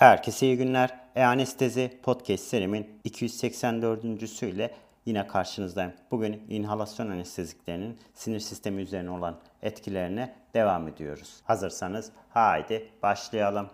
Herkese iyi günler. E-Anestezi Podcast serimin 284. ile yine karşınızdayım. Bugün inhalasyon anesteziklerinin sinir sistemi üzerine olan etkilerine devam ediyoruz. Hazırsanız haydi başlayalım.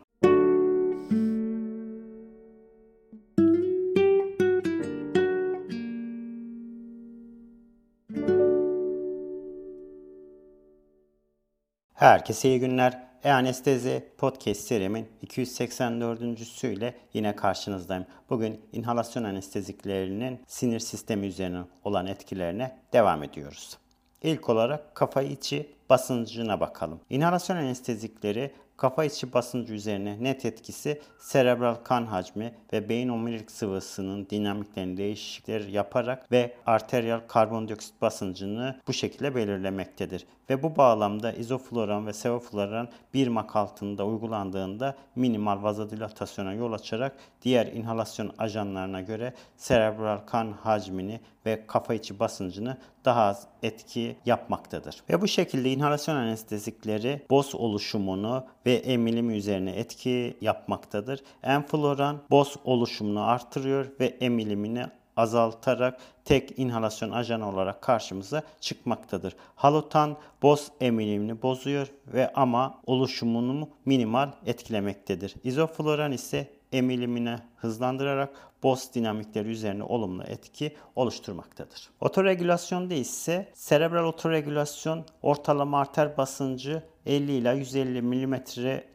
Herkese iyi günler. E-Anestezi Podcast serimin 284. ile yine karşınızdayım. Bugün inhalasyon anesteziklerinin sinir sistemi üzerine olan etkilerine devam ediyoruz. İlk olarak kafa içi basıncına bakalım. İnhalasyon anestezikleri kafa içi basıncı üzerine net etkisi serebral kan hacmi ve beyin omurilik sıvısının dinamiklerini değişiklikler yaparak ve arteriyel karbondioksit basıncını bu şekilde belirlemektedir. Ve bu bağlamda izofloran ve sevofloran bir mak altında uygulandığında minimal vazodilatasyona yol açarak diğer inhalasyon ajanlarına göre serebral kan hacmini ve kafa içi basıncını daha az etki yapmaktadır. Ve bu şekilde inhalasyon anestezikleri boz oluşumunu ve emilimi üzerine etki yapmaktadır. Enfloran boz oluşumunu artırıyor ve emilimini azaltarak tek inhalasyon ajanı olarak karşımıza çıkmaktadır. Halutan boz emilimini bozuyor ve ama oluşumunu minimal etkilemektedir. İzofloran ise emilimini hızlandırarak BOS dinamikleri üzerine olumlu etki oluşturmaktadır. Otoregülasyonda ise serebral otoregülasyon ortalama arter basıncı 50 ila 150 mm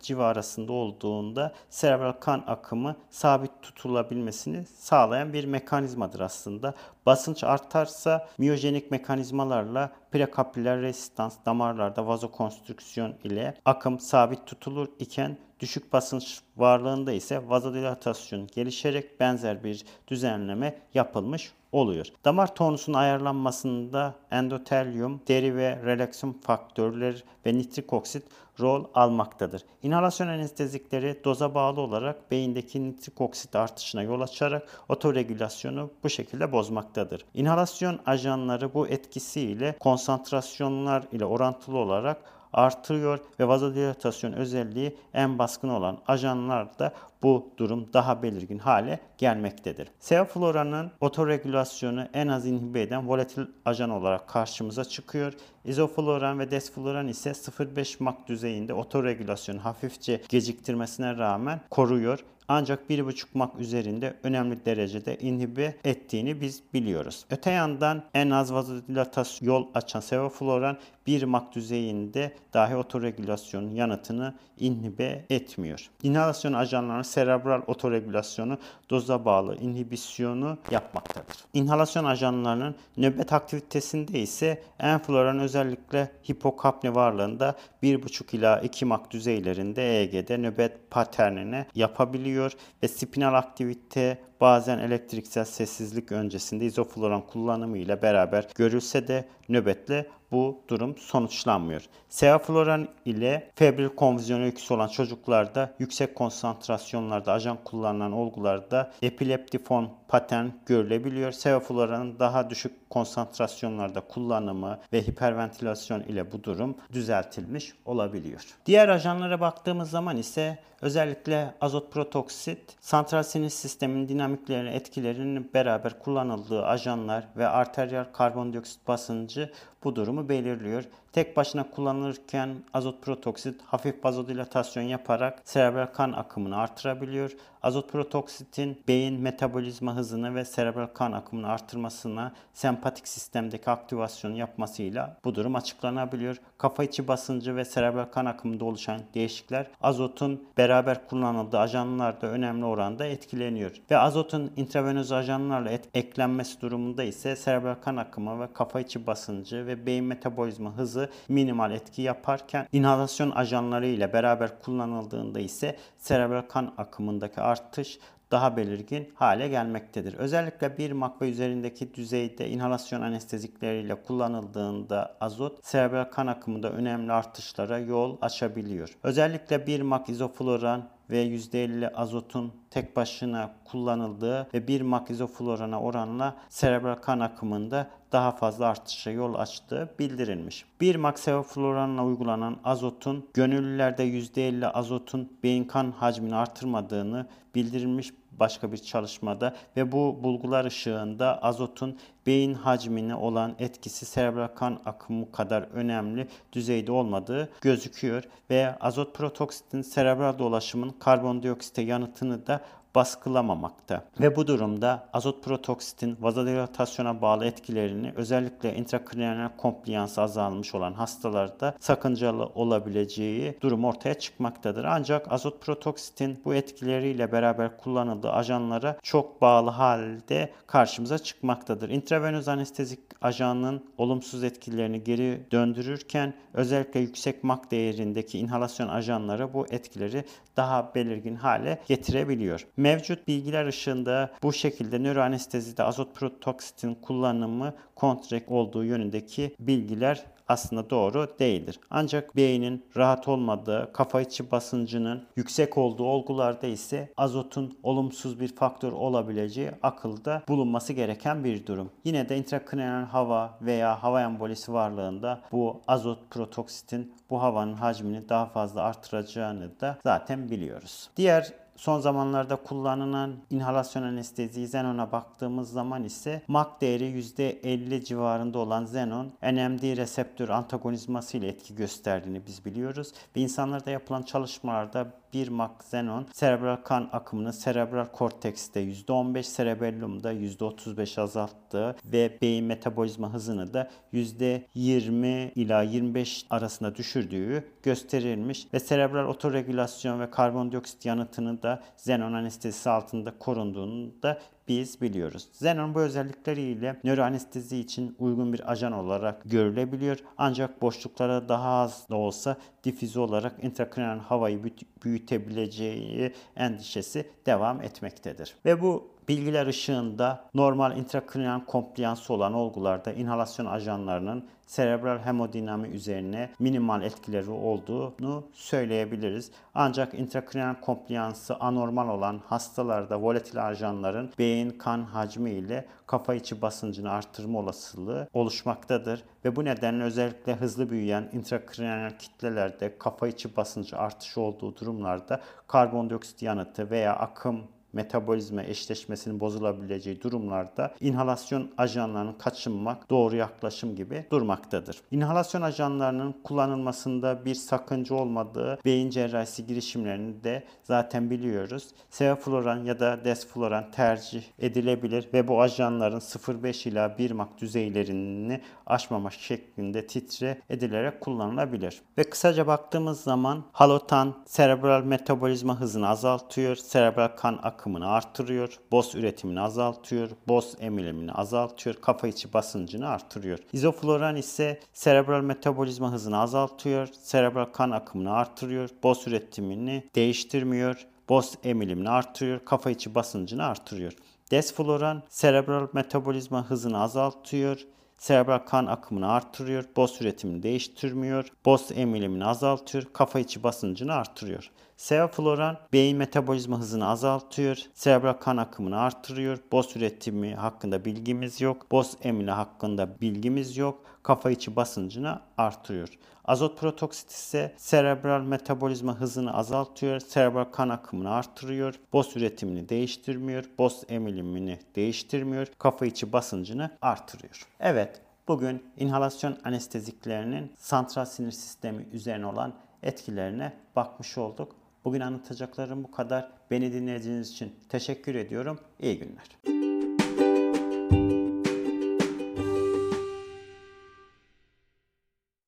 civarında olduğunda serebral kan akımı sabit tutulabilmesini sağlayan bir mekanizmadır aslında. Basınç artarsa miyojenik mekanizmalarla prekapiller resistans damarlarda vazokonstrüksiyon ile akım sabit tutulur iken düşük basınç varlığında ise vazodilatasyon gelişerek benzer bir düzenleme yapılmış oluyor. Damar tonusunun ayarlanmasında endotelyum, deri ve relaksın faktörler ve nitrik oksit rol almaktadır. İnhalasyon anestezikleri doza bağlı olarak beyindeki nitrik oksit artışına yol açarak otoregülasyonu bu şekilde bozmaktadır. İnhalasyon ajanları bu etkisiyle konsantrasyonlar ile orantılı olarak artırıyor ve vazodilatasyon özelliği en baskın olan ajanlarda bu durum daha belirgin hale gelmektedir. Sevofloranın otoregülasyonu en az inhibe eden volatil ajan olarak karşımıza çıkıyor. İzofloran ve desfloran ise 0,5 mak düzeyinde otoregülasyonu hafifçe geciktirmesine rağmen koruyor ancak 1,5 mak üzerinde önemli derecede inhibe ettiğini biz biliyoruz. Öte yandan en az vazodilatasyon yol açan sevofloran 1 mak düzeyinde dahi otoregülasyonun yanıtını inhibe etmiyor. İnhalasyon ajanlarının serebral otoregülasyonu doza bağlı inhibisyonu yapmaktadır. İnhalasyon ajanlarının nöbet aktivitesinde ise enfloran özellikle hipokapni varlığında 1,5 ila 2 mak düzeylerinde EEG'de nöbet paternine yapabiliyor ve spinal aktivite bazen elektriksel sessizlik öncesinde izofloran kullanımı ile beraber görülse de nöbetle bu durum sonuçlanmıyor. Sevofloran ile febril konvüzyon öyküsü olan çocuklarda yüksek konsantrasyonlarda ajan kullanılan olgularda epileptifon patern görülebiliyor. Sevofloranın daha düşük konsantrasyonlarda kullanımı ve hiperventilasyon ile bu durum düzeltilmiş olabiliyor. Diğer ajanlara baktığımız zaman ise özellikle azot protoksit, santral sinir sisteminin dinamiklerini etkilerinin beraber kullanıldığı ajanlar ve arteriyel karbondioksit basıncı bu durumu belirliyor. Tek başına kullanılırken azot protoksit hafif vazodilatasyon yaparak serebral kan akımını artırabiliyor. Azot protoksitin beyin metabolizma hızını ve serebral kan akımını artırmasına sempatik sistemdeki aktivasyon yapmasıyla bu durum açıklanabiliyor. Kafa içi basıncı ve serebral kan akımında oluşan değişiklikler azotun beraber kullanıldığı ajanlarda önemli oranda etkileniyor. Ve azotun intravenöz ajanlarla et, eklenmesi durumunda ise serebral kan akımı ve kafa içi basıncı ve beyin metabolizma hızı minimal etki yaparken inhalasyon ajanları ile beraber kullanıldığında ise serebral kan akımındaki artış daha belirgin hale gelmektedir. Özellikle bir mak ve üzerindeki düzeyde inhalasyon anestezikleriyle kullanıldığında azot serebral kan akımında önemli artışlara yol açabiliyor. Özellikle bir mak izofloran ve %50 azotun tek başına kullanıldığı ve 1 mak izoflurana oranla serebral kan akımında daha fazla artışa yol açtığı bildirilmiş. 1 mak sevofluranla uygulanan azotun gönüllülerde %50 azotun beyin kan hacmini artırmadığını bildirilmiş başka bir çalışmada ve bu bulgular ışığında azotun beyin hacmine olan etkisi serebral kan akımı kadar önemli düzeyde olmadığı gözüküyor ve azot protoksitin serebral dolaşımın karbondioksite yanıtını da baskılamamakta. Ve bu durumda azot protoksitin vazodilatasyona bağlı etkilerini özellikle intrakraniyal kompliyansı azalmış olan hastalarda sakıncalı olabileceği durum ortaya çıkmaktadır. Ancak azot protoksitin bu etkileriyle beraber kullanıldığı ajanlara çok bağlı halde karşımıza çıkmaktadır. İntravenöz anestezik ajanın olumsuz etkilerini geri döndürürken özellikle yüksek MAK değerindeki inhalasyon ajanları bu etkileri daha belirgin hale getirebiliyor. Mevcut bilgiler ışığında bu şekilde nöroanestezide azot protoksitin kullanımı kontrek olduğu yönündeki bilgiler aslında doğru değildir. Ancak beynin rahat olmadığı, kafa içi basıncının yüksek olduğu olgularda ise azotun olumsuz bir faktör olabileceği akılda bulunması gereken bir durum. Yine de intrakraniyal hava veya hava embolisi varlığında bu azot protoksitin bu havanın hacmini daha fazla artıracağını da zaten biliyoruz. Diğer son zamanlarda kullanılan inhalasyon anestezi Xenon'a baktığımız zaman ise MAC değeri %50 civarında olan Xenon NMD reseptör antagonizması ile etki gösterdiğini biz biliyoruz. Ve insanlarda yapılan çalışmalarda bir MAC Xenon serebral kan akımını serebral kortekste %15, cerebellumda %35 azalttığı ve beyin metabolizma hızını da %20 ila 25 arasında düşürdüğü gösterilmiş ve serebral otoregülasyon ve karbondioksit yanıtını da Xenon anestezisi altında korunduğunu da biz biliyoruz. Xenon bu özellikleriyle nöroanestezi için uygun bir ajan olarak görülebiliyor. Ancak boşluklara daha az da olsa difüze olarak intrakraniyal havayı büyütebileceği endişesi devam etmektedir. Ve bu bilgiler ışığında normal intrakraniyal kompliyansı olan olgularda inhalasyon ajanlarının serebral hemodinami üzerine minimal etkileri olduğunu söyleyebiliriz. Ancak intrakraniyal kompliyansı anormal olan hastalarda volatil ajanların beyin kan hacmi ile kafa içi basıncını artırma olasılığı oluşmaktadır ve bu nedenle özellikle hızlı büyüyen intrakraniyal kitlelerde kafa içi basıncı artışı olduğu durumlarda karbondioksit yanıtı veya akım metabolizma eşleşmesinin bozulabileceği durumlarda inhalasyon ajanlarının kaçınmak doğru yaklaşım gibi durmaktadır. İnhalasyon ajanlarının kullanılmasında bir sakınca olmadığı beyin cerrahisi girişimlerini de zaten biliyoruz. Sevofloran ya da desfloran tercih edilebilir ve bu ajanların 0,5 ila 1 mak düzeylerini aşmamak şeklinde titre edilerek kullanılabilir. Ve kısaca baktığımız zaman halotan serebral metabolizma hızını azaltıyor, serebral kan akımı akımını artırıyor, boz üretimini azaltıyor, boz emilimini azaltıyor, kafa içi basıncını artırıyor. İzofloran ise serebral metabolizma hızını azaltıyor, serebral kan akımını artırıyor, boz üretimini değiştirmiyor, boz emilimini artırıyor, kafa içi basıncını artırıyor. Desfloran serebral metabolizma hızını azaltıyor, serebral kan akımını artırıyor, boz üretimini değiştirmiyor, boz emilimini azaltıyor, kafa içi basıncını artırıyor. Sevofloran beyin metabolizma hızını azaltıyor, serebral kan akımını artırıyor, boz üretimi hakkında bilgimiz yok, boz emili hakkında bilgimiz yok, kafa içi basıncını artırıyor. Azot protoksit ise serebral metabolizma hızını azaltıyor, serebral kan akımını artırıyor, boz üretimini değiştirmiyor, boz emilimini değiştirmiyor, kafa içi basıncını artırıyor. Evet, bugün inhalasyon anesteziklerinin santral sinir sistemi üzerine olan etkilerine bakmış olduk. Bugün anlatacaklarım bu kadar. Beni dinlediğiniz için teşekkür ediyorum. İyi günler.